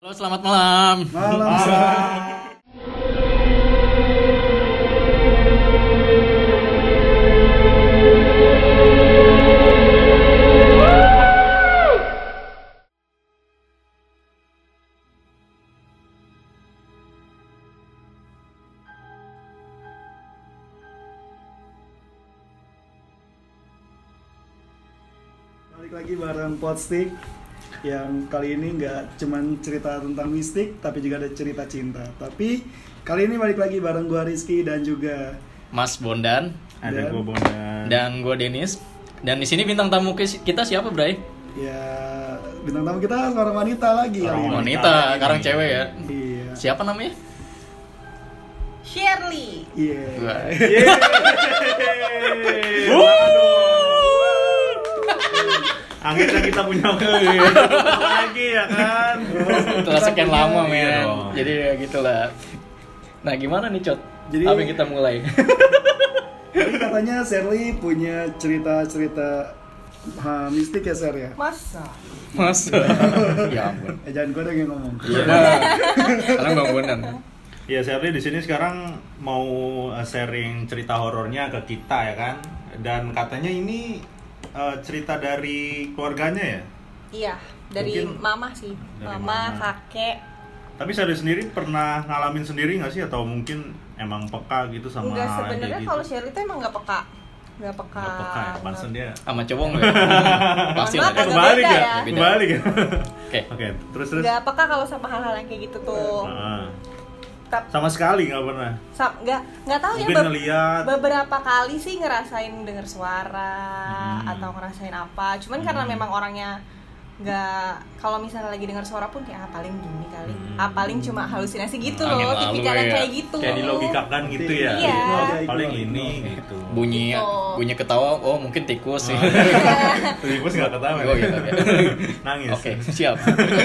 Halo, selamat malam. Malam. Balik lagi bareng Potstick yang kali ini nggak cuman cerita tentang mistik tapi juga ada cerita cinta. Tapi kali ini balik lagi bareng gua Rizky dan juga Mas Bondan Dan- Ada gue Bondan. dan gue Denis. Dan di sini bintang tamu kita siapa, Bray? ya bintang tamu kita seorang wanita lagi kali Seorang ini. Wanita Wanita, sekarang cewek ya. Iya. Siapa namanya? Shirley. Iya. Wah. Akhirnya kita punya lagi ya kan. Setelah sekian lama, Iya men. dong. Jadi ya gitulah. Nah, gimana nih, Cot? Jadi- Apa yang kita mulai? Jadi katanya Sherly punya cerita-cerita ha, mistik ya Sher ya? Masa? Mas. ya ampun. Eh jangan gua dong yang ngomong. Iya. Karena Bang Bondan. Ya Sherly di sini sekarang mau uh, sharing cerita horornya ke kita ya kan. Dan katanya ini uh, cerita dari keluarganya ya. Iya, dari Mungkin- mama sih. Dari mama, mama. kakek. Tapi Sherly sendiri pernah ngalamin sendiri nggak sih atau mungkin emang peka gitu sama Enggak sebenarnya gitu? kalau Shirley itu emang nggak peka. Nggak peka. Nggak peka ya, pantesan dia. Sama cowok nggak? Pasti Mohon lah. maaf, ya. ya, ya. Kebalik ya. Oke. Oke, terus terus. Nggak peka kalau sama hal-hal yang kayak gitu tuh. Heeh. Tap, Sama sekali nggak pernah. sa- nggak nggak tahu ya. Mungkin be- ngeliat. beberapa kali sih ngerasain dengar suara Hmm. atau ngerasain apa. Cuman karena Hmm. memang orangnya nggak kalau misalnya lagi dengar suara pun kayak ah paling gini kali Hmm. ah paling cuma halusinasi gitu Angin loh lalu tipikal yang ya. kayak gitu Kayak dilogikakan gitu ya. Iya. Oh, Iya. paling ini gitu. Bunyi Gitu. bunyi ketawa, oh mungkin tikus sih. Tikus nggak ketawa. Oh iya, oke. Nangis. Oke, siap.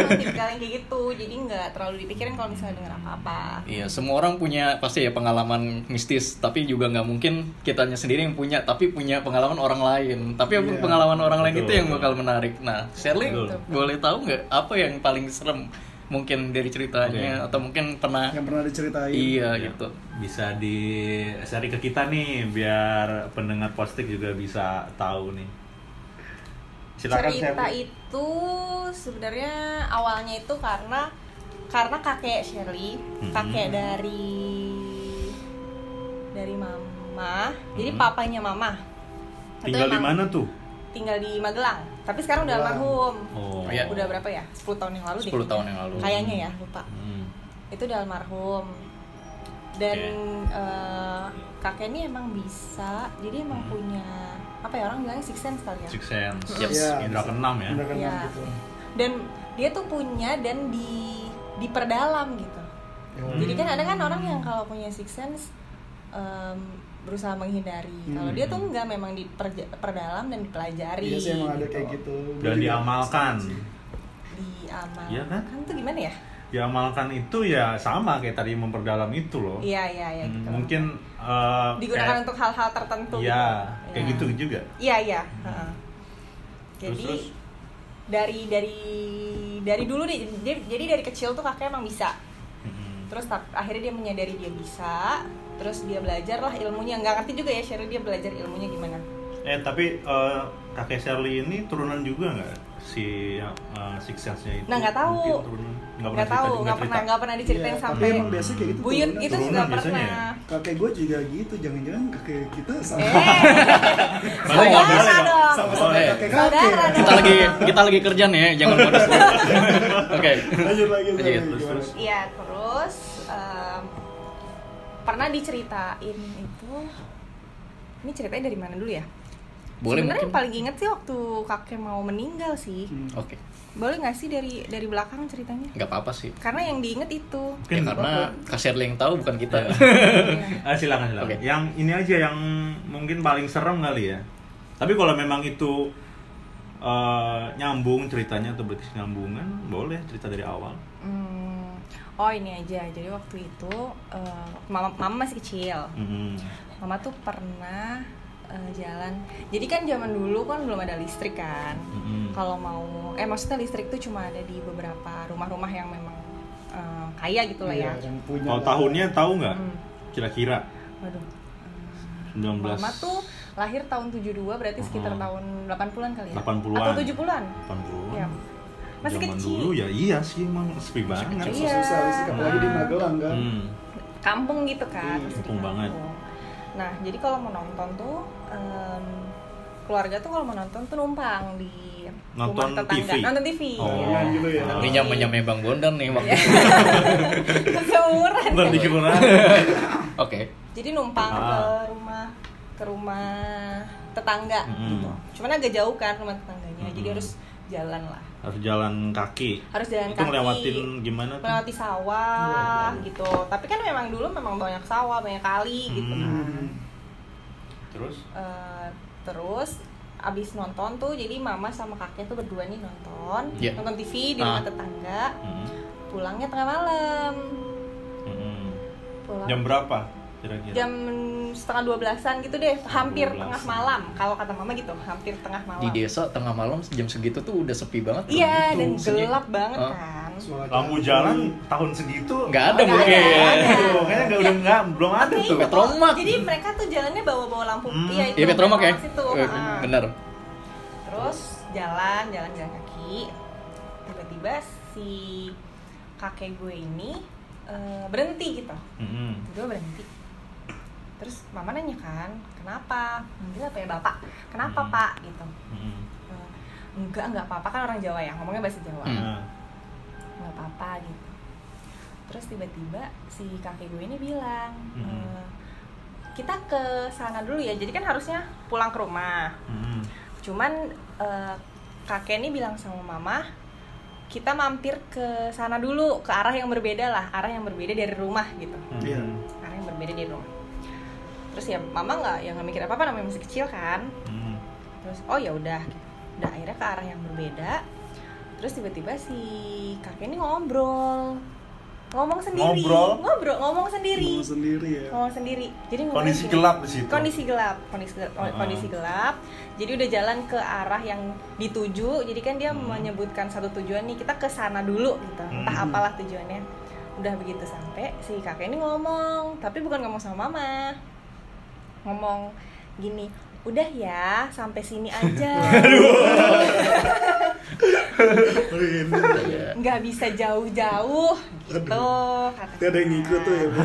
tipikal yang kayak gitu jadi nggak terlalu dipikirin kalau misalnya dengar apa-apa Iya, semua orang punya pasti ya pengalaman mistis, tapi juga nggak mungkin kitanya sendiri yang punya, tapi punya pengalaman orang lain. Tapi Iya. pengalaman orang lain Betul, itu yang bakal menarik. Nah, Shirley Betul. boleh tahu nggak apa yang paling serem mungkin dari ceritanya atau mungkin pernah Yang pernah diceritain. iya Ya, gitu. Bisa di share ke kita nih biar pendengar postik juga bisa tahu nih. Silakan cerita Sherly. itu sebenarnya awalnya itu karena karena kakek Shirley Mhm. kakek dari dari mama jadi Mhm. papanya mama Tinggal di mana tuh? Tinggal di Magelang tapi sekarang udah almarhum Oh. Iya. udah berapa ya 10 tahun yang lalu deh 10 tahun yang lalu. kayaknya ya lupa Hmm. itu udah almarhum dan eh, kakek ini emang bisa jadi emang Hmm. punya apa ya orang bilangnya six sense kali ya Six Sense. Yep. Iya. Indra keenam ya. Indra keenam Iya. gitu. dan dia tuh punya dan di diperdalam gitu Hmm. jadi kan ada kan orang yang kalau punya six sense em, berusaha menghindari kalau Hmm. dia tuh nggak memang diperdalam dan dipelajari Iya sih emang ada kayak gitu. Dan diamalkan. diamalkan Iya kan? tuh gimana ya Diamalkan itu ya sama kayak tadi memperdalam itu loh. iya iya iya Hmm, gitu Mungkin eh, digunakan kayak- untuk hal-hal tertentu Iya, gitu. kayak Iya. gitu juga. iya iya heeh. Terus, jadi terus? dari dari dari dulu deh jadi, jadi dari kecil tuh kakek emang bisa Hmm. terus akhirnya dia menyadari dia bisa terus dia belajar lah ilmunya nggak ngerti juga ya Sherry dia belajar ilmunya gimana Eh tapi eh, kakek Shirley ini turunan juga nggak si uh, Six Sense-nya itu? Nah, nggak tahu. Nggak pernah tahu nggak pernah nggak pernah diceritain Iya, sampai Tapi emang biasa kayak gitu. buyut turunan. itu juga biasanya ya? pernah Kakek gue juga gitu, jangan-jangan kakek kita sama eh Oh, dong sama-sama Eh. kakek-kakek. Saudara Kita lagi kita lagi kerja nih ya, jangan modus. Oke. Lanjut lagi, terus, iya terus pernah diceritain itu ini ceritanya dari mana dulu ya Boleh sebenarnya paling inget sih waktu kakek mau meninggal sih Hmm. Oke. boleh nggak sih dari dari belakang ceritanya nggak apa-apa sih. karena yang diinget itu Ya, Mungkin karena Kak Shirley yang tahu bukan kita. Ah, silakan silakan. Oke. Yang ini aja yang mungkin paling serem kali ya. Tapi kalau memang itu eh, nyambung ceritanya atau berkesinambungan, boleh cerita dari awal. Hmm, oh ini aja jadi waktu itu eh, mama mama masih kecil Mhm. mama tuh pernah eh, jalan jadi kan zaman dulu kan belum ada listrik kan Mhm. kalau mau eh maksudnya listrik tuh cuma ada di beberapa rumah-rumah yang memang eh, kaya gitu lah Iya, ya yang punya Kalau tahunnya tahu nggak? Hmm. Kira-kira waduh 19 Mama tuh lahir tahun 72 berarti sekitar Oh. tahun 80-an kali ya 80-an. atau 70-an 80 Iya. Masih Zaman kecil. dulu ya iya sih emang sepi banget. susah Iya. susah listrik apalagi di Magelang kan Hmm. kampung gitu kan Iya, kampung banget. nah jadi kalau mau nonton tuh em, keluarga tuh kalau mau nonton tuh numpang di Nonton rumah tetangga TV? nonton TV Oh. ya. gitu ya. Bang Bondan nih waktu Iya. Seumuran di kelurahan. Oke. jadi numpang Ah. ke rumah ke rumah tetangga Mm-mm. gitu cuman agak jauh kan rumah tetangganya jadi Mm-mm. harus jalan lah Harus jalan kaki. harus jalan Itu kaki ngelewatin gimana tuh? melewati sawah Waduh. gitu tapi kan memang dulu memang banyak sawah banyak kali gitu Hmm. kan Terus? Eh, terus abis nonton tuh jadi mama sama kakek tuh berdua nih nonton Iya. nonton TV di rumah Ah. tetangga Hmm. pulangnya tengah malam Hmm. pulang Jam berapa kira-kira? jam setengah dua belasan gitu deh hampir 12. tengah malam kalau kata mama gitu hampir tengah malam Di desa tengah malam jam segitu tuh udah sepi banget. iya dan gelap banget Ah. kan Lampu kaki. jalan tahun segitu Nggak ada mungkin. kayaknya nggak udah nggak belum ada tuh. Petromak. jadi mereka tuh jalannya bawa-bawa lampu Hmm. iya itu Petromak ya. Petromak situ. Eh. Bener. terus jalan jalan jalan kaki tiba-tiba si kakek gue ini eh, berhenti gitu Hmm. tiba berhenti terus mama nanya kan kenapa manggil apa ya bapak kenapa Hmm. pak gitu Hmm. Eh, enggak enggak apa-apa kan orang Jawa ya ngomongnya bahasa Jawa Hmm. Nah. nggak apa-apa gitu terus tiba-tiba si kakek gue ini bilang Mhm. "Eh, kita ke sana dulu ya jadi kan harusnya pulang ke rumah Hmm. cuman eh, kakek ini bilang sama mama kita mampir ke sana dulu ke arah yang berbeda lah arah yang berbeda dari rumah gitu Iya. arah yang berbeda dari rumah terus ya mama nggak yang nggak mikir apa apa namanya masih kecil kan Hmm. terus oh ya udah gitu. udah akhirnya ke arah yang berbeda terus tiba-tiba si kakek ini ngobrol ngomong sendiri Ngobrol? ngobrol ngomong sendiri Ngomong sendiri ya ngomong sendiri jadi Kondisi gini, gelap di situ. kondisi gelap kondisi gelap, Uh-uh. kondisi gelap jadi udah jalan ke arah yang dituju jadi kan dia Hmm. menyebutkan satu tujuan nih kita ke sana dulu gitu entah Hmm. apalah tujuannya udah begitu sampai si kakek ini ngomong tapi bukan ngomong sama mama ngomong gini udah ya sampai sini aja nggak bisa jauh-jauh gitu kata ada yang ngikut tuh ya Bu.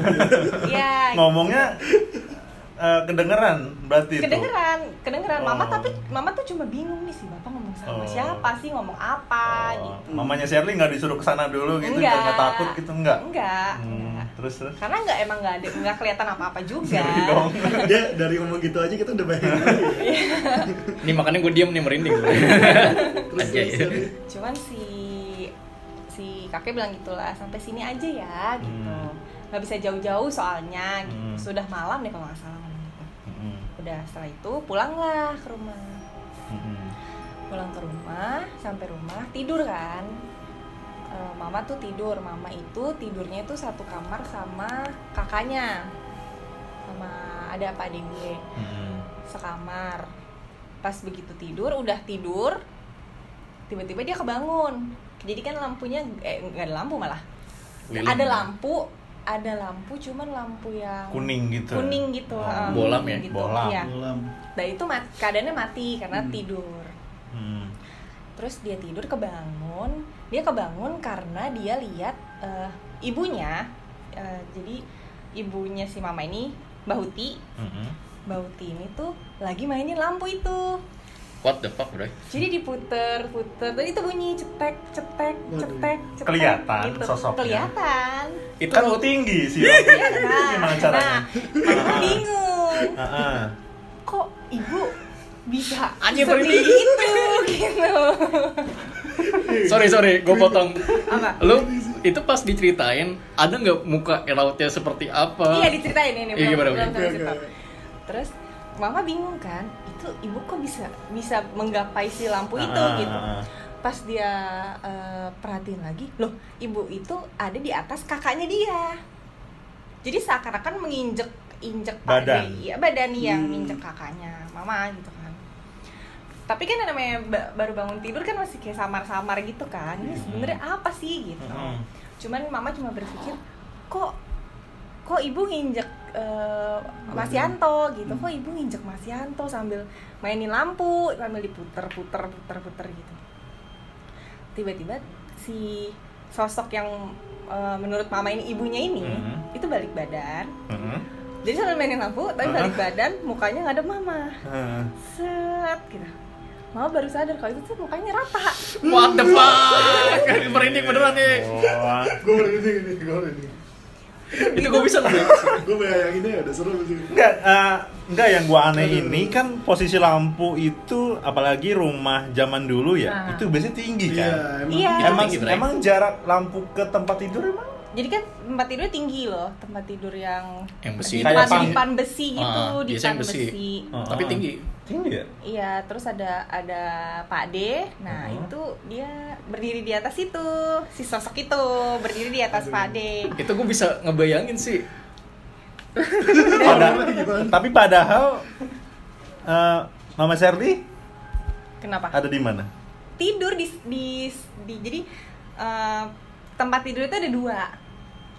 Iya, Ngomongnya eh, kedengeran berarti itu. kedengeran kedengeran mama Oh. tapi mama tuh cuma bingung nih sih bapak ngomong sama Oh. siapa sih ngomong apa Oh, gitu Mamanya Shirley nggak disuruh ke sana dulu gitu, nggak takut gitu enggak? enggak, Hmm, enggak. Terus terus. karena enggak emang enggak ada enggak kelihatan apa-apa juga Ngeri dong. Dia dari ngomong gitu aja kita udah ya. Ini makanya gue diem nih merinding. Terus Aja ya. terus, cuman si si kakek bilang gitulah sampai sini aja ya gitu Hmm. nggak bisa jauh-jauh soalnya gitu. Hmm. sudah malam deh kalau nggak salah gitu. Hmm, udah setelah itu pulanglah ke rumah hmm, pulang ke rumah sampai rumah tidur kan Eh, mama tuh tidur mama itu tidurnya itu satu kamar sama kakaknya sama ada apa adik gue hmm. sekamar pas begitu tidur udah tidur tiba-tiba dia kebangun jadi kan lampunya eh nggak ada lampu malah Lilin. ada lampu ada lampu cuman lampu yang Kuning gitu. kuning gitu Oh. eh, Bolam ya? gitu, Bolam. Bolam. nah itu mat- keadaannya mati karena Hmm. tidur Hmm. terus dia tidur kebangun dia kebangun karena dia lihat eh, ibunya eh, jadi ibunya si mama ini Mbak Huti Hmm. Mbak Huti ini tuh lagi mainin lampu itu What the fuck, bro? jadi diputer puter dan itu bunyi cetek cetek cetek cetek Kelihatan gitu. sosoknya. kelihatan Itu kan tinggi sih. itu. nah, Gimana caranya? nah, bingung Heeh. kok ibu bisa Anjir, itu gitu Sorry, sorry, gue potong. apa Lu itu pas diceritain, ada nggak muka rautnya seperti apa? Iya diceritain ini Iya, gimana, belum. Terus mama bingung kan, itu ibu kok bisa bisa menggapai si lampu itu Ah, gitu. ah, ah. Pas dia eh, perhatiin lagi, loh ibu itu ada di atas kakaknya dia. Jadi seakan-akan menginjek injek Badan. iya badan yang Hmm. nginjek kakaknya, mama gitu kan. Tapi kan yang namanya ba- baru bangun tidur kan masih kayak samar-samar gitu kan. Ini sebenarnya apa sih gitu. Hmm. cuman mama cuma berpikir kok kok ibu nginjek eh, Mas Yanto gitu kok ibu nginjek Mas Yanto sambil mainin lampu sambil diputer puter puter puter gitu tiba-tiba si sosok yang eh, menurut mama ini ibunya ini Mhm. itu balik badan Heeh. jadi sambil mainin lampu tapi balik badan mukanya nggak ada mama Heeh. set gitu mama baru sadar kalau itu tuh mukanya rata What the fuck? Merinding beneran nih. Wah. gue merinding ini gue merinding Itu gue bisa sih. gue bayanginnya udah seru sih Enggak, eh, enggak yang gua aneh ini kan posisi lampu itu apalagi rumah zaman dulu ya, Nah. itu biasanya tinggi iya kan. emang Iya. Emang tinggi, Bray. emang jarak lampu ke tempat tidur emang jadi kan tempat tidurnya tinggi loh tempat tidur yang Yang besi. dipan, Kayak pang- dipan besi gitu Ah, dipan biasanya besi, besi. Oh. Tapi tinggi. tinggi ya? iya terus ada ada Pak D nah Mhm. itu dia berdiri di atas itu si sosok itu berdiri di atas Pak D Itu gue bisa ngebayangin sih. Pada- tapi padahal eh, Mama Sherly kenapa ada di mana? tidur di di, di- jadi eh, tempat tidur itu ada dua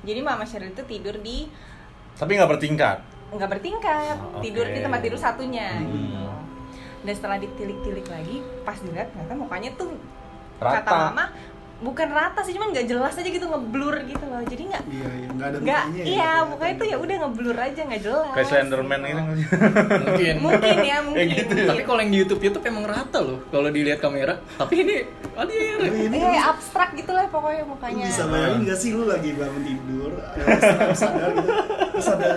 jadi Mama Sheryl itu tidur di Tapi nggak bertingkat. nggak bertingkat Oh, oke. tidur di tempat tidur satunya Hmm. gitu dan setelah ditilik-tilik lagi pas dilihat ternyata mukanya tuh Rata. kata mama bukan rata sih cuman nggak jelas aja gitu ngeblur gitu loh jadi nggak iya iya nggak ada nggak mukanya iya ya, mukanya tuh ya udah ngeblur aja nggak jelas Kayak Slenderman gitu. Mungkin. mungkin ya mungkin, gitu ya. mungkin. Tapi kalau yang di YouTube YouTube emang rata loh kalau dilihat kamera. Tapi ini adir. tapi ini Eh, abstrak gitu lah pokoknya lu mukanya bisa bayangin gak sih lu lagi bangun tidur eh, sadar gitu terus ada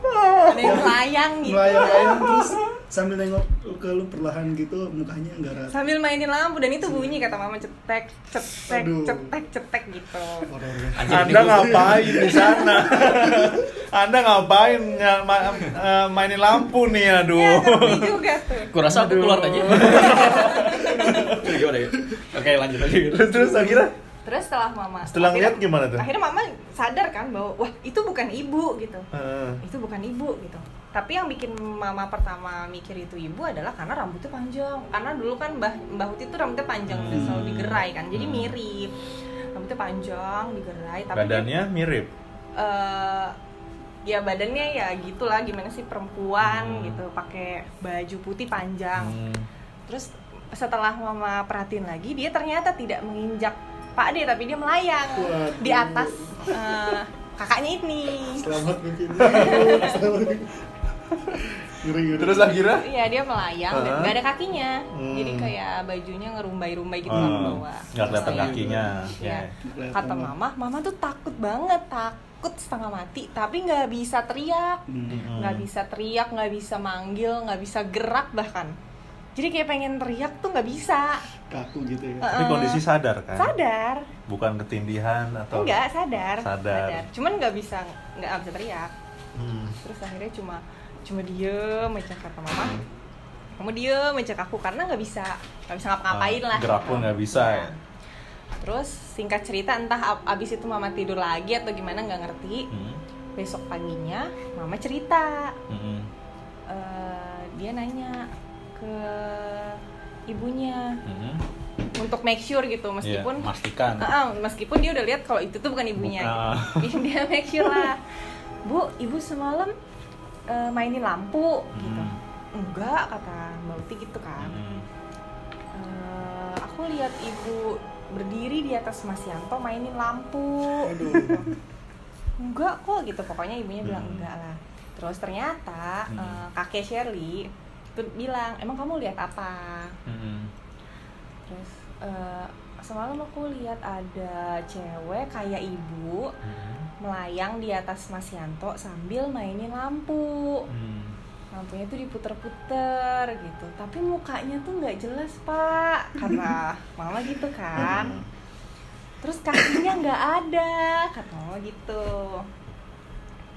ada yang melayang gitu melayang terus sambil nengok ke lu perlahan gitu mukanya nggak rata sambil mainin lampu dan itu bunyi kata mama cetek cetek Aduh. cetek cetek gitu ya. Anda ngapain di sana? Anda ngapain ya, ma- eh, mainin lampu nih ya aduh. ngerti juga tuh Kurasa aku keluar aja. Gimana ya? Oke lanjut aja gitu. Terus terus akhirnya terus setelah mama Setelah akhirnya- ngeliat gimana tuh? akhirnya mama sadar kan bahwa wah itu bukan ibu gitu Heeh. itu bukan ibu gitu tapi yang bikin mama pertama mikir itu ibu adalah karena rambutnya panjang karena dulu kan mbah mbah tuh rambutnya panjang dan selalu digerai kan jadi Hmm. mirip rambutnya panjang digerai tapi badannya mirip. eh, ya badannya ya gitulah gimana sih perempuan Hmm. gitu pakai baju putih panjang Hmm. terus setelah mama perhatiin lagi dia ternyata tidak menginjak Pak D tapi dia melayang Waduh. di atas eh, kakaknya ini selamat mungkin selamat mungkin Terus akhirnya Iya dia melayang dan Uh-huh. nggak ada kakinya, Hmm. jadi kayak bajunya ngerumbai-rumbai gitu kan ke Hmm, bawah. nggak kelihatan Terus kakinya. Ya. Ya. Kata mama, mama tuh takut banget, takut setengah mati, tapi nggak bisa teriak, Hmm. nggak bisa teriak, nggak bisa manggil, nggak bisa gerak bahkan. Jadi kayak pengen teriak tuh nggak bisa. kaku gitu ya Tapi Uh-uh. kondisi sadar kan? Sadar, Bukan ketindihan atau enggak sadar, Sadar. Cuman nggak bisa, nggak bisa teriak. Hmm. Terus akhirnya cuma cuma diem aja kata mama. Kamu diem aja aku karena nggak bisa nggak bisa ngapa-ngapain Ah, lah. gerak pun nggak bisa ya? Terus singkat cerita entah ab- abis itu mama tidur lagi atau gimana nggak ngerti. Hmm. Besok paginya mama cerita, Hmm. Eh, dia nanya ke ibunya Hmm. untuk make sure gitu meskipun Iya, pastikan. Ah, ah, meskipun dia udah lihat kalau itu tuh bukan ibunya. Bukan. gitu. dia make sure lah. Bu, ibu semalam eh, mainin lampu gitu. Hmm. Enggak kata Mbak Uti gitu kan. Hmm. Eh, aku lihat ibu berdiri di atas Mas Yanto mainin lampu. aduh Enggak kok gitu. Pokoknya ibunya bilang Hmm. enggak lah. Terus ternyata Hmm. eh, kakek Shirley bilang, "Emang kamu lihat apa?" Hmm. Terus eh, semalam aku lihat ada cewek kayak ibu Hmm. melayang di atas Mas Yanto sambil mainin lampu. Hmm. Lampunya tuh diputer-puter gitu. Tapi mukanya tuh nggak jelas pak, karena mama gitu kan. Terus kakinya nggak ada, kata mama gitu.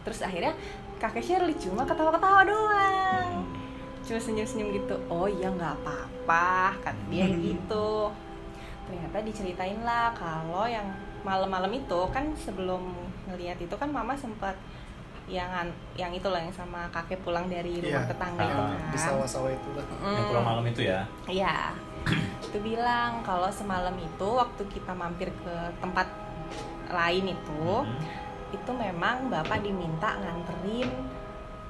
Terus akhirnya kakek Shirley cuma ketawa-ketawa doang. Cuma senyum-senyum gitu. Oh iya nggak apa-apa, kata dia gitu. Ternyata diceritain lah kalau yang malam-malam itu kan sebelum ngelihat itu kan mama sempat yang an- yang itu lah yang sama kakek pulang dari rumah Iya, tetangga itu ah, kan. di sawah-sawah itu lah Mm. Yang pulang malam itu ya? Iya. itu bilang kalau semalam itu waktu kita mampir ke tempat lain itu Hmm. itu memang bapak diminta nganterin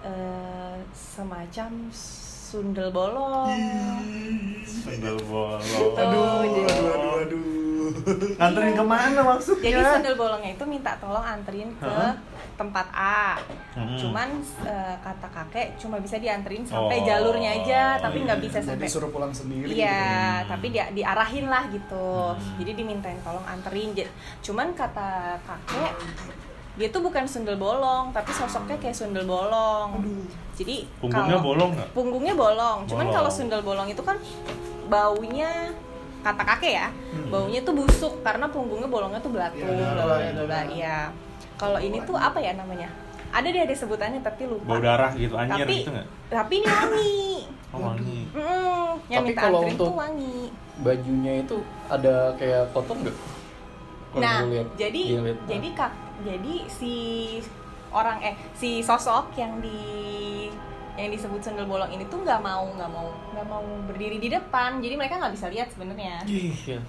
eh, semacam sundel bolong Sundel bolong. Aduh, jadi- aduh, aduh, aduh. Nganterin ke mana maksudnya? jadi sundel bolongnya itu minta tolong anterin ke Hah? tempat A Hmm. cuman eh, kata kakek cuma bisa dianterin sampai Oh. jalurnya aja tapi nggak bisa Jadi sampai suruh pulang sendiri. gitu. Iya, Hmm. tapi dia diarahin lah gitu. Hmm. Jadi dimintain tolong anterin. Cuman kata kakek dia tuh bukan sundel bolong, tapi sosoknya kayak sundel bolong. Jadi Punggungnya kalau- bolong nggak? Punggungnya bolong. Cuman Bolong. kalau sundel bolong itu kan baunya kata kakek ya, Hmm. baunya tuh busuk karena punggungnya bolongnya tuh belatung, iya. Iya. Kalau ini tuh apa ya namanya? Ada deh ada sebutannya tapi lupa. Bau darah gitu, anjir Tapi gitu nggak? tapi ini wangi. Oh, wangi. Mm, yang Tapi minta kalau untuk- tuh wangi. bajunya itu ada kayak kotor nggak? Kalau nah, jadi dia lihat. jadi kak, jadi si orang eh si sosok yang di yang disebut sendal bolong ini tuh nggak mau nggak mau nggak mau berdiri di depan. Jadi mereka nggak bisa lihat sebenarnya. Iya.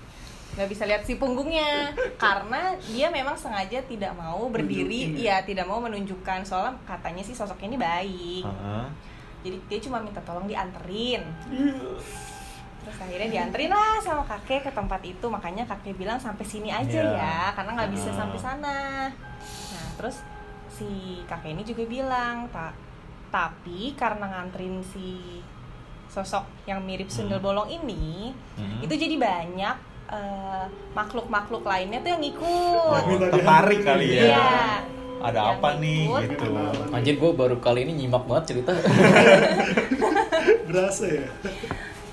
nggak bisa lihat si punggungnya. Karena dia memang sengaja tidak mau berdiri. Nunjukin iya tidak mau menunjukkan. Soalnya katanya sih sosok ini baik. Heeh. jadi dia cuma minta tolong dianterin terus akhirnya dianterin lah sama kakek ke tempat itu makanya kakek bilang sampai sini aja Iya. ya karena nggak bisa Ah. sampai sana nah terus si kakek ini juga bilang tak tapi karena nganterin si sosok yang mirip sundel Hmm. bolong ini Hmm. itu jadi banyak eh, makhluk-makhluk lainnya tuh yang Oh, ngikut Minta tertarik kali ya. Iya. Ada Yang apa nih ikut. gitu. Anjir gue baru kali ini nyimak banget cerita. Berasa ya?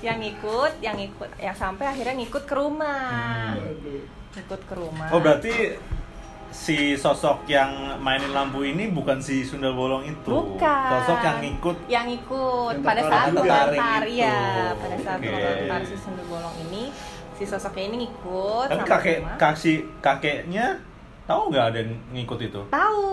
Yang ngikut yang ngikut yang sampai akhirnya ngikut ke rumah Hmm. Ngikut ke rumah Oh berarti si sosok yang mainin lampu ini bukan si sundel bolong itu. Bukan. Sosok yang ngikut. yang ikut Yang pada saat itu. ya pada saat mengantar si sundel bolong ini si sosoknya ini ngikut Tapi sampai kakek rumah. kasih kakeknya tahu nggak ada yang ngikut itu? tahu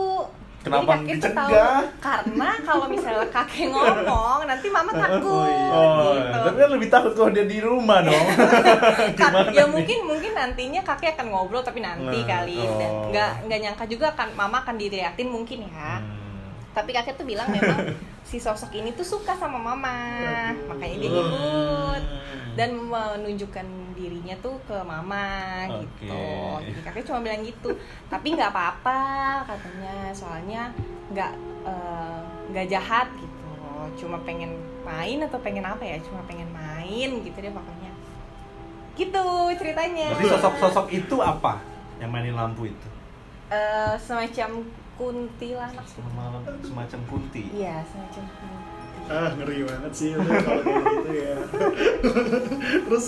Kenapa Jadi kakek tuh tahu. dicegah? karena kalau misalnya kakek ngomong nanti mama takut Oh, gitu tapi kan lebih takut kalau dia di rumah dong. Kak, ya nih? mungkin mungkin nantinya kakek akan ngobrol tapi nanti Nah, kali Dan oh. nggak nggak nyangka juga kan mama akan diliatin mungkin ya Hmm. Tapi kakek tuh bilang memang si sosok ini tuh suka sama mama. Makanya dia ngikut dan menunjukkan dirinya tuh ke mama gitu. Oke. jadi kakek cuma bilang gitu. Tapi nggak apa-apa katanya. Soalnya nggak eh, nggak jahat gitu. Cuma pengen main atau pengen apa ya? Cuma pengen main gitu deh pokoknya. Gitu ceritanya. Berarti sosok-sosok itu apa yang mainin lampu itu? Eh, semacam kuntilanak sih Malam semacam kunti. iya semacam kunti Ah, ngeri banget sih itu kalau kayak gitu ya. Terus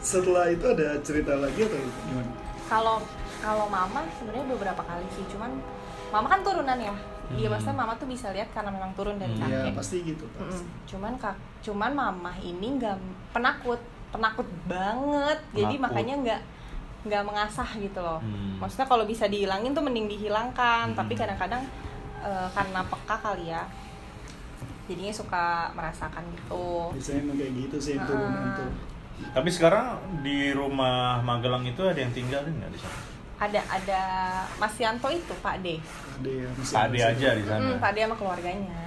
setelah itu ada cerita lagi atau gimana? kalau kalau mama sebenarnya beberapa kali sih cuman mama kan turunan ya iya Hmm. maksudnya mama tuh bisa lihat karena memang turun dari Hmm. Ya kakek pasti gitu pasti. cuman kak cuman mama ini nggak penakut penakut banget jadi Penakut. makanya nggak nggak mengasah gitu loh Hmm. maksudnya kalau bisa dihilangin tuh mending dihilangkan Hmm. tapi kadang-kadang eh, karena peka kali ya jadinya suka merasakan gitu Biasanya emang kayak gitu sih turunan tuh. Tapi sekarang di rumah Magelang itu ada yang tinggalin nggak di sana? ada ada Mas Yanto itu Pak D Ada ya masih Ada masih- aja di sana. Hmm, Pak D sama keluarganya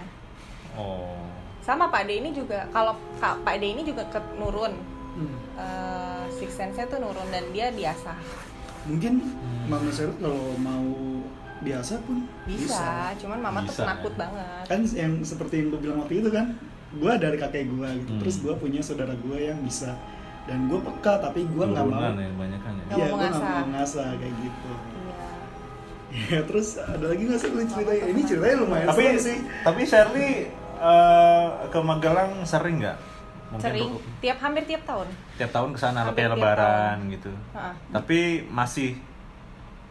Oh. sama Pak D ini juga kalau Pak D ini juga ke nurun Hmm. Eh, six sense tuh nurun dan dia biasa Mungkin Hmm. Mama Sheryl kalau mau biasa pun bisa, cuman mama tuh Bisa, penakut ya. banget Kan yang seperti yang gue bilang waktu itu kan, gue dari kakek gue gitu. Hmm. Terus gue punya saudara gue yang bisa dan gue peka tapi gue nggak mau. Ya banyak kan ya. Iya, gue nggak ngasah. mau ngasah kayak gitu. iya Ya, terus ada lagi nggak sih lu ceritanya? Ini ceritanya lumayan Tapi sih. tapi Shirley eh, ke Magelang sering nggak? Mungkin sering tiap hampir tiap tahun tiap tahun ke sana kayak lebaran gitu. Heeh. Tapi masih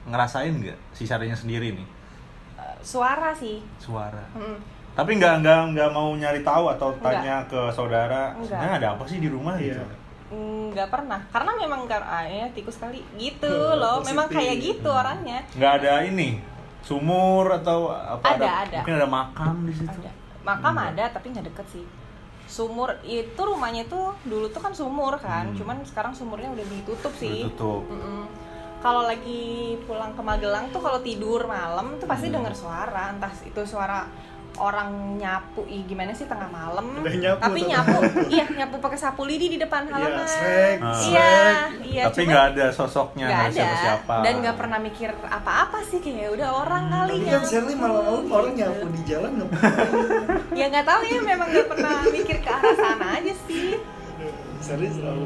ngerasain nggak si Shirley-nya sendiri nih Eh, suara sih suara? Mm. Tapi nggak nggak nggak mau nyari tahu atau Nggak. tanya ke saudara sebenarnya ada apa sih di rumah gitu? nggak pernah karena memang ah, ya tikus kali gitu Oh, loh memang positif. kayak gitu Hmm. orangnya Nggak ada ini sumur atau apa? Ada, ada. Mungkin ada makam di situ. ada makam Nggak. ada tapi nggak deket sih sumur itu rumahnya tuh dulu tuh kan sumur kan Hmm. cuman sekarang sumurnya udah ditutup sih Ditutup. Mm-mm. kalau lagi pulang ke Magelang tuh kalau tidur malam tuh pasti Hmm. denger suara entah itu suara orang nyapu ih gimana sih tengah malam nyapu tapi tuh. nyapu iya nyapu pakai sapu lidi di depan Iya, halaman srek, Ah. iya iya Tapi nggak ada sosoknya, nggak nggak ada siapa-siapa. dan nggak pernah mikir apa-apa sih kayak udah orang kali Tapi ya kan Sherly malam-malam orang nyapu di jalan ngapain? ya nggak tahu ya memang nggak pernah mikir ke arah sana aja sih Sherly selalu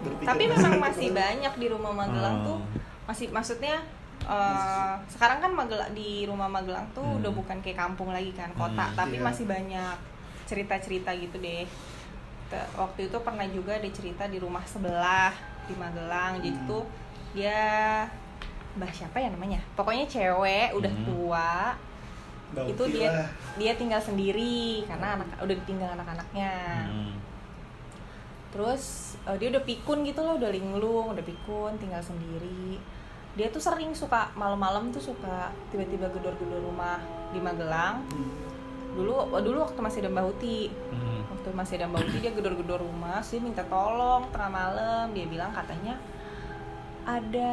berpikir, tapi memang masih banyak di rumah Magelang Hmm. tuh masih maksudnya eh, sekarang kan Magelang di rumah Magelang tuh Hmm. udah bukan kayak kampung lagi kan kota Hmm. tapi Iya. masih banyak cerita-cerita gitu deh waktu itu pernah juga ada cerita di rumah sebelah di Magelang jadi Hmm. tuh dia mbah siapa ya namanya pokoknya cewek udah Hmm. tua Bau itu dia dia tinggal sendiri karena anak udah ditinggal anak-anaknya Hmm. terus eh, dia udah pikun gitu loh udah linglung udah pikun tinggal sendiri dia tuh sering suka malam-malam tuh suka tiba-tiba gedor-gedor rumah di Magelang Hmm. dulu oh, dulu waktu masih ada Mbak Uti Hmm. waktu masih ada Mbak Uti dia gedor-gedor rumah sih minta tolong tengah malam dia bilang katanya ada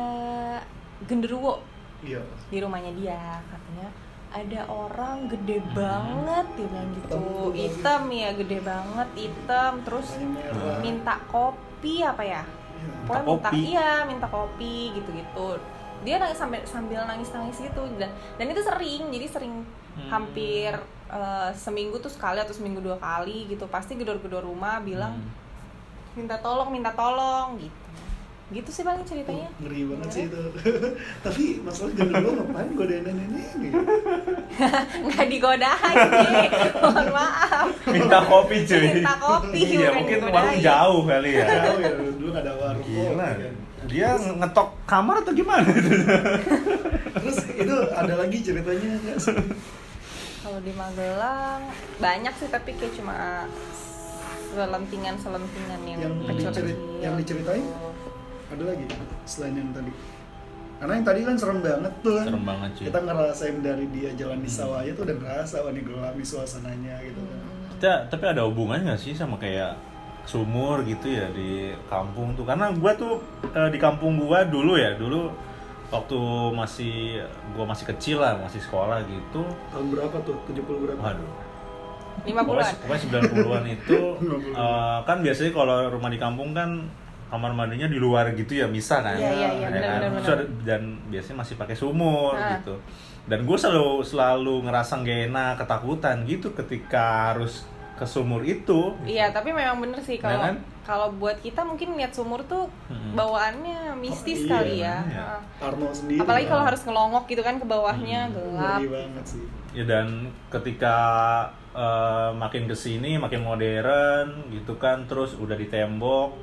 genderuwo Iya. di rumahnya dia katanya ada orang gede banget dia bilang gitu Hitam. ya gede banget hitam terus minta kopi apa ya. Pokoknya minta kopi. iya minta kopi gitu gitu dia nangis sambil sambil nangis nangis gitu dan dan itu sering jadi sering Hmm. hampir eh, seminggu tuh sekali atau seminggu dua kali gitu pasti gedor-gedor rumah bilang Hmm. minta tolong minta tolong gitu gitu sih paling ceritanya ngeri banget sih itu tapi masalah gendero ngapain godain nenek ini nggak digodain mohon maaf Minta kopi cuy. Minta kopi, Iya, mungkin warung jauh kali ya. jauh ya dulu nggak ada warung Gila. kopi kan. Dia ngetok kamar atau gimana? terus itu ada lagi ceritanya nggak sih? kalau di Magelang banyak sih tapi kayak cuma selentingan selentingan yang, Yang kecil-kecil dicerit- yang diceritain? Ada lagi selain yang tadi. Karena yang tadi kan serem banget tuh kan. Serem banget cuy. kita ngerasain dari dia jalan di sawah aja tuh udah ngerasa wah nih suasananya gitu. Kan Ta- tapi ada hubungannya nggak sih sama kayak sumur gitu ya di kampung tuh? Karena gua tuh eh, di kampung gua dulu ya dulu waktu masih gua masih kecil lah masih sekolah gitu. Tahun berapa tuh? 70 berapa? Waduh. Lima puluhan. Pokoknya, pokoknya 90-an itu 90-an. eh, kan biasanya kalau rumah di kampung kan kamar mandinya di luar gitu ya misah kan Iya, iya, iya, Ya benar, kan? benar. ada- dan biasanya masih pakai sumur Ah. gitu dan gue selalu selalu ngerasa gak enak ketakutan gitu ketika harus ke sumur itu iya tapi memang bener sih kalau Ya kan? kalau buat kita mungkin lihat sumur tuh Mm-mm. bawaannya mistis Oh, iya, kali ya iya. Heeh. Arno sendiri apalagi kan. kalau harus ngelongok gitu kan ke bawahnya Hmm. gelap banget sih ya dan ketika eh, makin ke sini makin modern gitu kan terus udah ditembok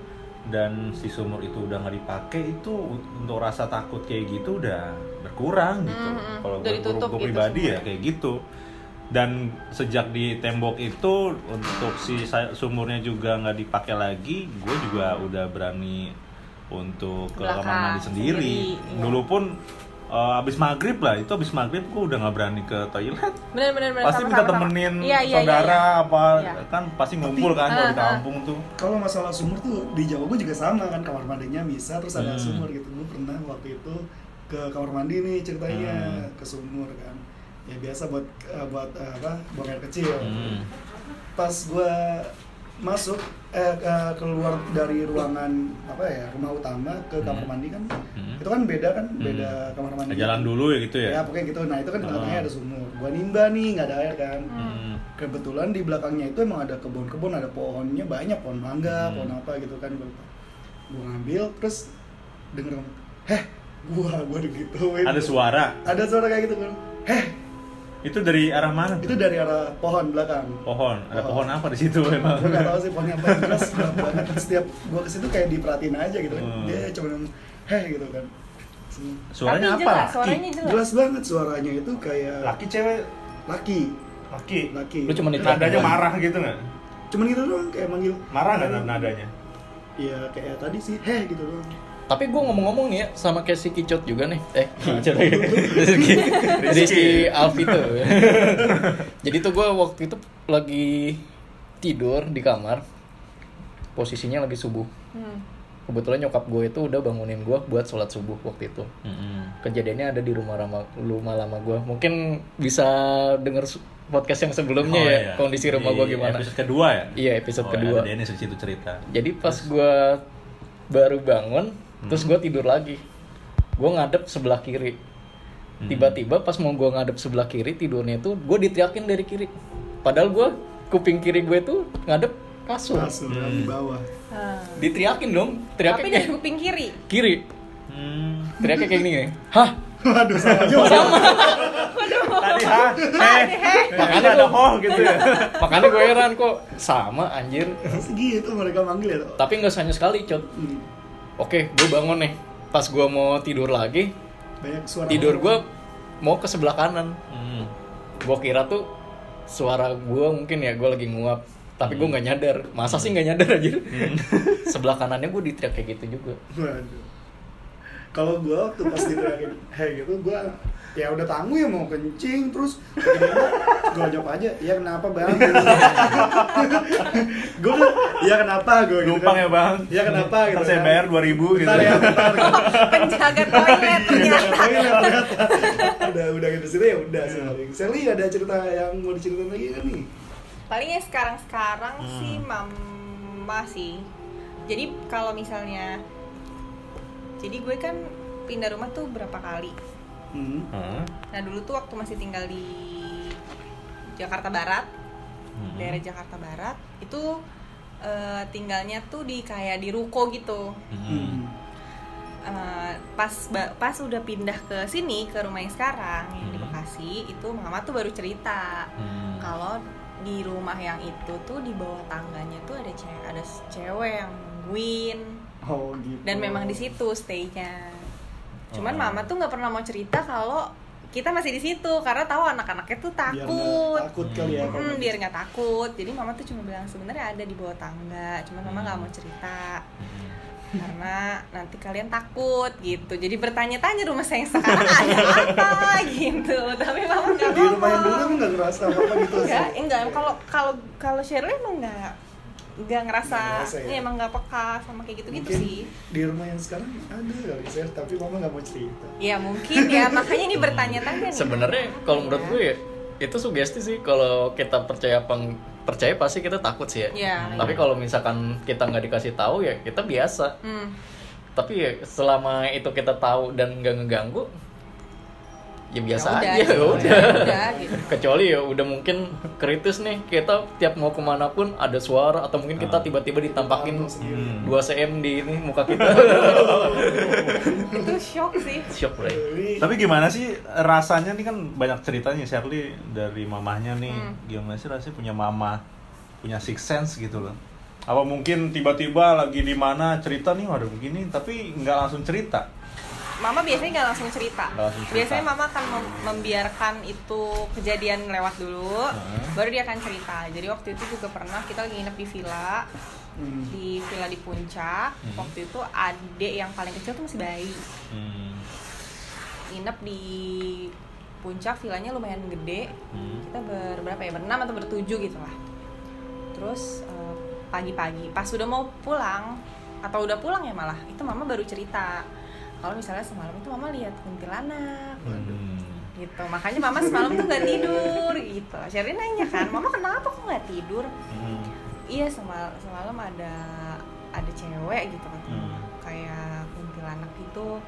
dan si sumur itu udah nggak dipakai itu untuk rasa takut kayak gitu udah berkurang gitu Mhm, kalau gue gitu pribadi ya sumurnya. kayak gitu dan sejak di tembok itu untuk si sumurnya juga nggak dipakai lagi gue juga udah berani untuk ke kamar mandi sendiri, sendiri, iya. dulu pun eh, abis maghrib lah itu abis maghrib gue udah nggak berani ke toilet bener bener bener pasti sama, minta sama, sama. temenin Iya, iya, saudara iya, iya. apa Iya. kan pasti ngumpul kan kalau di Ah, ah. kampung tuh kalau masalah sumur tuh di Jawa gue juga sama kan kamar mandinya bisa terus ada Hmm. sumur gitu gue pernah waktu itu ke kamar mandi nih ceritanya Hmm. ke sumur kan ya biasa buat eh, buat eh, apa buang air kecil Hmm. pas gue masuk eh ke- keluar dari ruangan apa ya rumah utama ke kamar Hmm. mandi kan Hmm. itu kan beda kan Hmm. beda kamar mandi jalan dulu ya gitu ya ya pokoknya gitu nah itu kan di tengah-tengahnya Oh. ada sumur gua nimba nih nggak ada air kan Hmm. kebetulan di belakangnya itu emang ada kebun-kebun ada pohonnya banyak pohon mangga Hmm. pohon apa gitu kan gua lupa. gua ngambil terus denger heh gua gua digituin ada suara ada suara kayak gitu kan heh itu dari arah mana itu dari arah pohon belakang. Pohon. Ada Pohon. pohon apa di situ emang? Gue gak tau sih pohonnya apa yang jelas gelap banget setiap gue ke situ kayak diperhatiin aja gitu. Kan Hmm. dia cuma ngomong heh gitu kan. Suaranya Tapi apa? jelas, suaranya jelas. jelas banget suaranya itu kayak laki cewek? Laki. Laki. Laki. Lu cuma ditelepon. nadanya marah gitu nggak? Cuman gitu doang kayak manggil marah nggak nadanya? Iya kayak tadi sih heh gitu doang Tapi gue ngomong-ngomong nih ya sama kayak si Kicot juga nih. Eh, Kicot lagi. Rizky, Rizky Alvito. Jadi tuh gue waktu itu lagi tidur di kamar. Posisinya lagi subuh. Hmm. kebetulan nyokap gue itu udah bangunin gue buat sholat subuh waktu itu Mm-mm. kejadiannya ada di rumah lama rumah lama gue mungkin bisa denger podcast yang sebelumnya Oh, ya iya. kondisi rumah Di gue gimana Episode kedua ya? iya episode Oh, kedua Ada Dennis cerita. jadi pas gue baru bangun terus gue tidur lagi. Gue ngadep sebelah kiri. Tiba-tiba pas mau gue ngadep sebelah kiri tidurnya itu gue diteriakin dari kiri. Padahal gue kuping kiri gue tuh ngadep kasur. Kasur di bawah. Ah. diteriakin dong. Teriaknya Tapi dari kayak kuping kiri. kiri. Hmm. teriaknya kayak gini hah? Waduh, sama juga. Tadi ha, eh, Makanya ada ho gitu ya. makanya gue heran kok sama anjir. Segitu mereka manggil ya. Tapi nggak hanya sekali cot. Hmm. Oke gue bangun nih. Pas gue mau tidur lagi Banyak suara. tidur gue mau ke sebelah kanan. Hmm. gue kira tuh suara gue mungkin ya gue lagi nguap. Tapi gue nggak nyadar. Masa sih nggak nyadar aja sebelah kanannya gue diteriak kayak gitu juga. Waduh. Kalau gue waktu pas diteriakin hey gitu, gue ya udah tangguh ya mau kencing terus gue jawab aja ya kenapa bang gue ya kenapa gue gitu Numpang kan. ya bang. ya kenapa gitu saya kan. bayar 2000 gitu. Bentar ya bentar Penjaga toilet Iya, ternyata. toilet ternyata. udah udah gitu sih ya udah sih paling Sally ada cerita yang mau diceritain lagi kan nih Paling ya sekarang-sekarang Hmm. sih mama sih. Jadi kalau misalnya jadi gue kan pindah rumah tuh berapa kali. hmm. Nah dulu tuh waktu masih tinggal di Jakarta Barat, Hmm. daerah Jakarta Barat, itu eh, tinggalnya tuh di kayak di ruko gitu. Hmm. Eh, pas ba- pas udah pindah ke sini ke rumah yang sekarang yang di Hmm. Bekasi, itu mama tuh baru cerita Hmm. kalau di rumah yang itu tuh di bawah tangganya tuh ada cewek ada cewek yang nungguin oh gitu dan memang di situ stay-nya. Cuman Oh. mama tuh nggak pernah mau cerita kalau kita masih di situ karena tahu anak-anaknya tuh biar nggak takut. takut kali ya kalau Mm, biar nggak takut. Jadi mama tuh cuma bilang sebenarnya ada di bawah tangga, cuman mama nggak Hmm. mau cerita Hmm. karena nanti kalian takut gitu. Jadi bertanya-tanya rumah saya yang sekarang ada apa gitu. Tapi mama nggak di rumah yang dulu nggak ngerasa apa gitu Enggak, enggak. Kalau kalau kalau Shirley emang nggak nggak ngerasa, Nggak ngerasa ya? ini emang nggak peka sama kayak gitu-gitu Mungkin sih. di rumah yang sekarang ada kali sih tapi mama nggak mau cerita Ya mungkin ya, makanya ini bertanya-tanya nih. sebenarnya kalau menurut gue ya itu sugesti sih kalau kita percaya apa percaya pasti kita takut sih ya Ya. tapi kalau misalkan kita nggak dikasih tahu ya kita biasa Hmm. tapi ya selama itu kita tahu dan nggak ngeganggu ya biasa Ya udah, aja gitu. ya udah udah, gitu. kecuali ya udah mungkin kritis nih kita tiap mau ke mana pun ada suara atau mungkin kita Ah. tiba-tiba ditampakin sendiri. Hmm. 2 cm di ini muka kita Itu shock sih. shock bro Ini Tapi gimana sih rasanya nih kan banyak ceritanya Shirley dari mamahnya nih. Hmm. Gimana sih rasanya punya mama, punya six sense gitu loh. Apa mungkin tiba-tiba lagi di mana cerita nih waduh begini tapi nggak langsung cerita. Mama biasanya nggak langsung cerita. Langsung cerita. Biasanya mama akan mem- membiarkan itu kejadian lewat dulu, Heeh. baru dia akan cerita. Jadi waktu itu juga pernah kita lagi nginep di villa, hmm. di villa di puncak. Hmm. Waktu itu adik yang paling kecil tuh masih bayi. Hmm. Nginep di puncak, villanya lumayan gede. Hmm. Kita ber berapa ya? Berenam atau bertujuh gitu lah. Terus eh, pagi-pagi, pas udah mau pulang atau udah pulang ya malah, itu mama baru cerita. Kalau misalnya semalam itu mama lihat kuntilanak, Hmm. gitu makanya mama semalam tuh nggak tidur gitu Sherry nanya kan mama kenapa kok nggak tidur Hmm. iya semal semalam ada ada cewek gitu kan Hmm. kayak kuntilanak gitu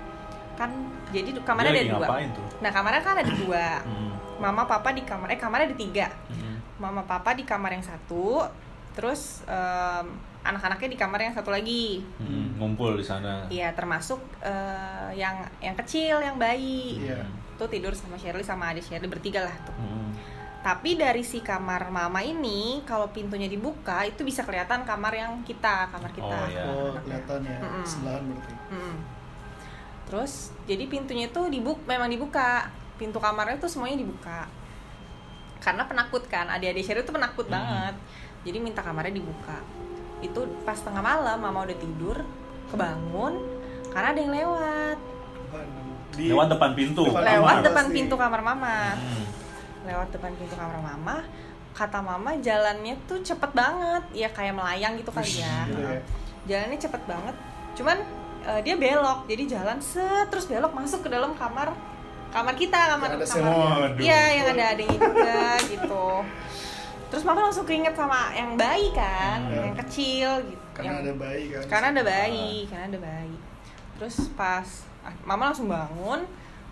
kan jadi kamarnya ada dua tuh? nah kamarnya kan ada dua Hmm. mama papa di kamar eh kamarnya ada tiga Hmm. mama papa di kamar yang satu terus em, anak-anaknya di kamar yang satu lagi Hmm. Ngumpul di sana. iya termasuk eh, yang yang kecil yang bayi Iya. tuh tidur sama Shirley sama adik Shirley bertiga lah tuh Hmm. Tapi dari si kamar mama ini, kalau pintunya dibuka itu bisa kelihatan kamar yang kita, kamar kita. Oh, iya. oh kelihatan ya Mm-mm. sebelahan berarti Mm-mm. Terus jadi pintunya itu dibuka, memang dibuka. Pintu kamarnya itu semuanya dibuka. Karena penakut kan, adik-adik Sherry itu penakut Mm-mm. banget. Jadi minta kamarnya dibuka. Itu pas tengah malam mama udah tidur, kebangun karena ada yang lewat. Di- Lewat depan pintu. Depan Lewat kamar depan pasti. pintu kamar mama. Hmm. lewat depan pintu kamar mama kata mama jalannya tuh cepet banget ya kayak melayang gitu kali ya gitu ya. jalannya cepet banget cuman eh, dia belok jadi jalan set terus belok masuk ke dalam kamar kamar kita kamar Yang ada kamar iya yang ada adanya juga gitu terus mama langsung keinget sama yang bayi kan Hmm. yang kecil gitu karena yang- ada bayi kan. karena ada bayi karena ada bayi. Terus pas ah, mama langsung bangun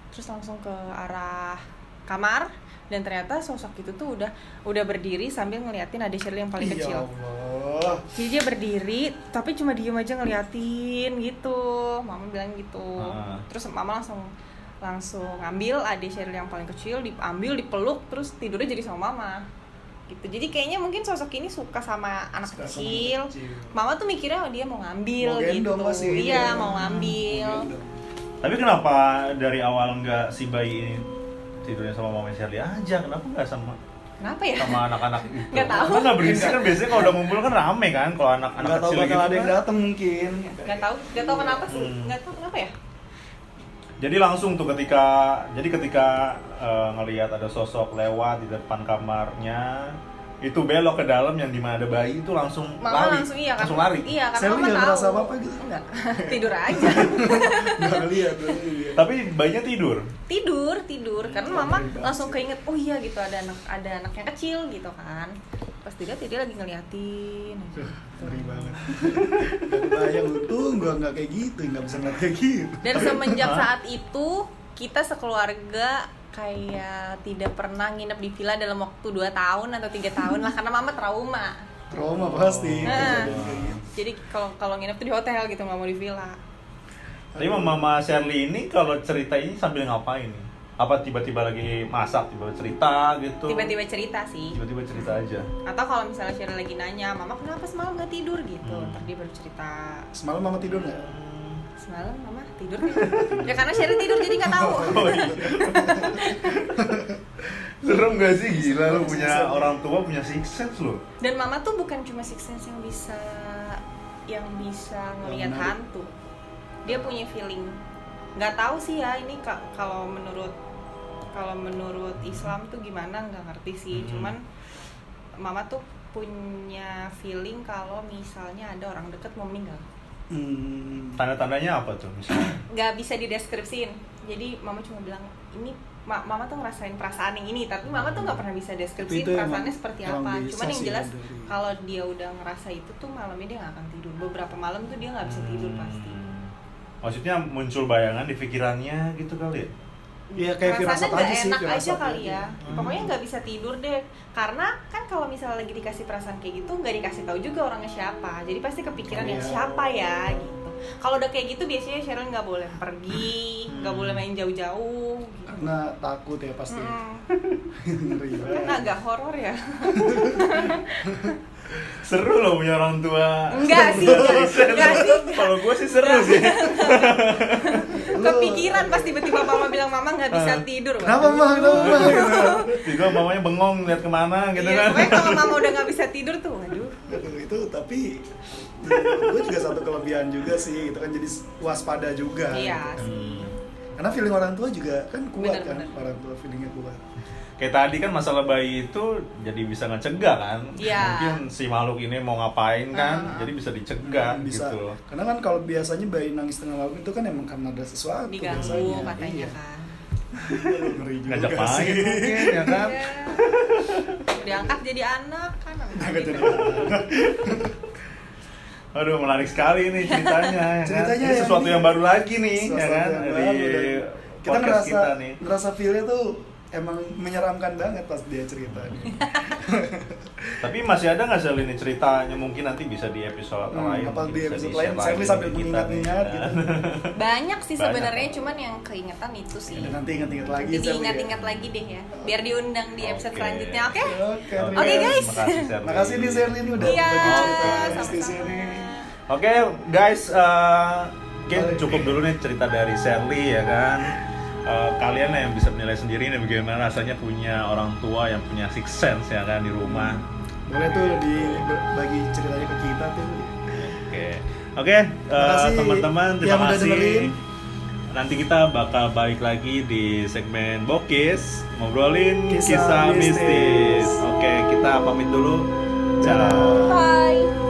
terus langsung ke arah kamar dan ternyata sosok itu tuh udah udah berdiri sambil ngeliatin adik Shirley yang paling ya kecil. Allah. Jadi dia berdiri tapi cuma diem aja ngeliatin gitu. Mama bilang gitu. Ah. terus mama langsung langsung ngambil adik Shirley yang paling kecil diambil dipeluk terus tidurnya jadi sama mama gitu jadi kayaknya mungkin sosok ini suka sama anak Suka sama kecil. anak kecil. mama tuh mikirnya oh, dia mau ngambil Mau gitu gitu. iya mau ngambil Mau. Tapi kenapa dari awal nggak si bayi ini tidurnya sama mama Shirley aja? Kenapa nggak sama kenapa ya sama anak-anak itu? Nggak tahu. Kan berisik kan biasanya kalau udah ngumpul kan rame kan kalau anak-anak nggak tahu kecil bakal gitu ada yang kan. datang mungkin nggak tahu nggak tahu kenapa sih Hmm. nggak tahu kenapa ya Jadi langsung tuh ketika jadi ketika eh, ngelihat ada sosok lewat di depan kamarnya itu belok ke dalam yang di mana ada bayi itu langsung mama lari. langsung iya kan langsung lari. iya karena Sally mama nggak tahu. ngerasa apa-apa gitu? enggak. Tidur aja. Nggak lihat tapi bayinya tidur? Tidur tidur. Karena Wah, mama langsung keinget oh iya gitu ada anak ada anak yang kecil gitu kan. Pas dilihat ya dia lagi ngeliatin aja. Ngeri banget. Nggak kebayang. Untung gua nggak kayak gitu nggak bisa ngeliat kayak gitu. Dan semenjak saat itu kita sekeluarga kayak tidak pernah nginep di villa dalam waktu 2 tahun atau tiga tahun lah karena mama trauma. Trauma pasti. Nah. jadi kalau kalau nginep tuh di hotel gitu nggak mau di villa. Tapi mama Shirley ini kalau cerita ini sambil ngapain? Nih apa tiba-tiba lagi masak tiba-tiba cerita gitu? Tiba-tiba cerita sih. Tiba-tiba cerita aja. Atau kalau misalnya Sheryl lagi nanya mama kenapa semalam nggak tidur? Gitu. Hmm. ntar dia baru cerita. Semalam mama tidur nggak semalam mama tidur nggak? ya karena Sheryl tidur jadi nggak tahu. Oh, iya. serem gak sih? Gila lu punya orang tua punya six sense lu dan mama tuh bukan cuma six sense yang bisa yang bisa ngelihat hantu. Dia punya feeling. Nggak tahu sih ya ini ka- kalau menurut kalau menurut Islam tuh gimana? Nggak ngerti sih. Hmm. cuman mama tuh punya feeling kalau misalnya ada orang deket mau meninggal hmm. tanda-tandanya apa tuh misalnya? Nggak bisa dideskripsiin. Jadi mama cuma bilang ini ma- mama tuh ngerasain perasaan yang ini tapi mama tuh nggak pernah bisa deskripsiin perasaannya seperti apa. cuman yang jelas dari- kalau dia udah ngerasa itu tuh malamnya dia nggak akan tidur. Beberapa malam tuh dia nggak bisa tidur Hmm. pasti maksudnya muncul bayangan di pikirannya gitu kali ya Iya kayak firasat Rasanya nggak aja sih enak aja kali ya Hmm. pokoknya nggak bisa tidur deh karena kan kalau misalnya lagi dikasih perasaan kayak gitu nggak dikasih tahu juga orangnya siapa jadi pasti kepikiran Oh, yang iya. siapa ya gitu kalau udah kayak gitu biasanya Cheryl nggak boleh pergi nggak Hmm. boleh main jauh-jauh gitu. karena takut ya pasti kan banget agak horor ya seru loh punya orang tua. Enggak sih, enggak, sih. kalau gue sih seru sih. Kepikiran pas tiba-tiba mama bilang mama nggak bisa Ah. tidur. Kenapa mah kenapa mah tiba mamanya bengong lihat ke mana gitu Iya, kan. kalau mama udah nggak bisa tidur tuh waduh. Aduh, itu tapi gue juga satu kelebihan juga sih itu kan jadi waspada juga. Iya. Gitu sih karena feeling orang tua juga kan kuat Bener, kan bener. orang tua feelingnya kuat kayak tadi kan masalah bayi itu jadi bisa ngecegah kan Iya. mungkin si makhluk ini mau ngapain kan Ah. jadi bisa dicegah bisa gitu loh karena kan kalau biasanya bayi nangis tengah malam itu kan emang karena ada sesuatu diganggu biasanya. katanya Iya. kan ngeri juga ngajak sih. main mungkin ya kan Iya. diangkat jadi anak kan Ngajak jadi Aduh menarik sekali nih ceritanya ya kan? Ceritanya Ini yang sesuatu ini- yang baru lagi nih ya kan yang dari kita ngerasa kita nih ngerasa feelnya tuh emang menyeramkan banget pas dia cerita Tapi masih ada nggak sih ini ceritanya mungkin nanti bisa di episode Hmm, lain apa di episode lain, Sally sambil mengingat-ingat gitu. kan? banyak sih sebenarnya cuman yang keingetan itu sih Ya, nanti ingat-ingat lagi Sally, ya. ingat-ingat lagi deh ya biar diundang di episode Oke. selanjutnya oke Oke, Oke, terima guys. Makasih nih Sherly ini udah iya bagi cerita. Oke guys, eh, mungkin Balik. cukup dulu nih cerita dari Sherly ya kan. Eh, kalian lah yang bisa menilai sendiri nih bagaimana rasanya punya orang tua yang punya six sense ya kan di rumah. Boleh tuh dibagi ceritanya ke kita tuh. Oke, oke eh, kasih teman-teman terima kasih. dengerin. Nanti kita bakal balik lagi di segmen Bokis ngobrolin Kisah kisah, mistis. mistis. Oke, kita pamit dulu. Ciao. bye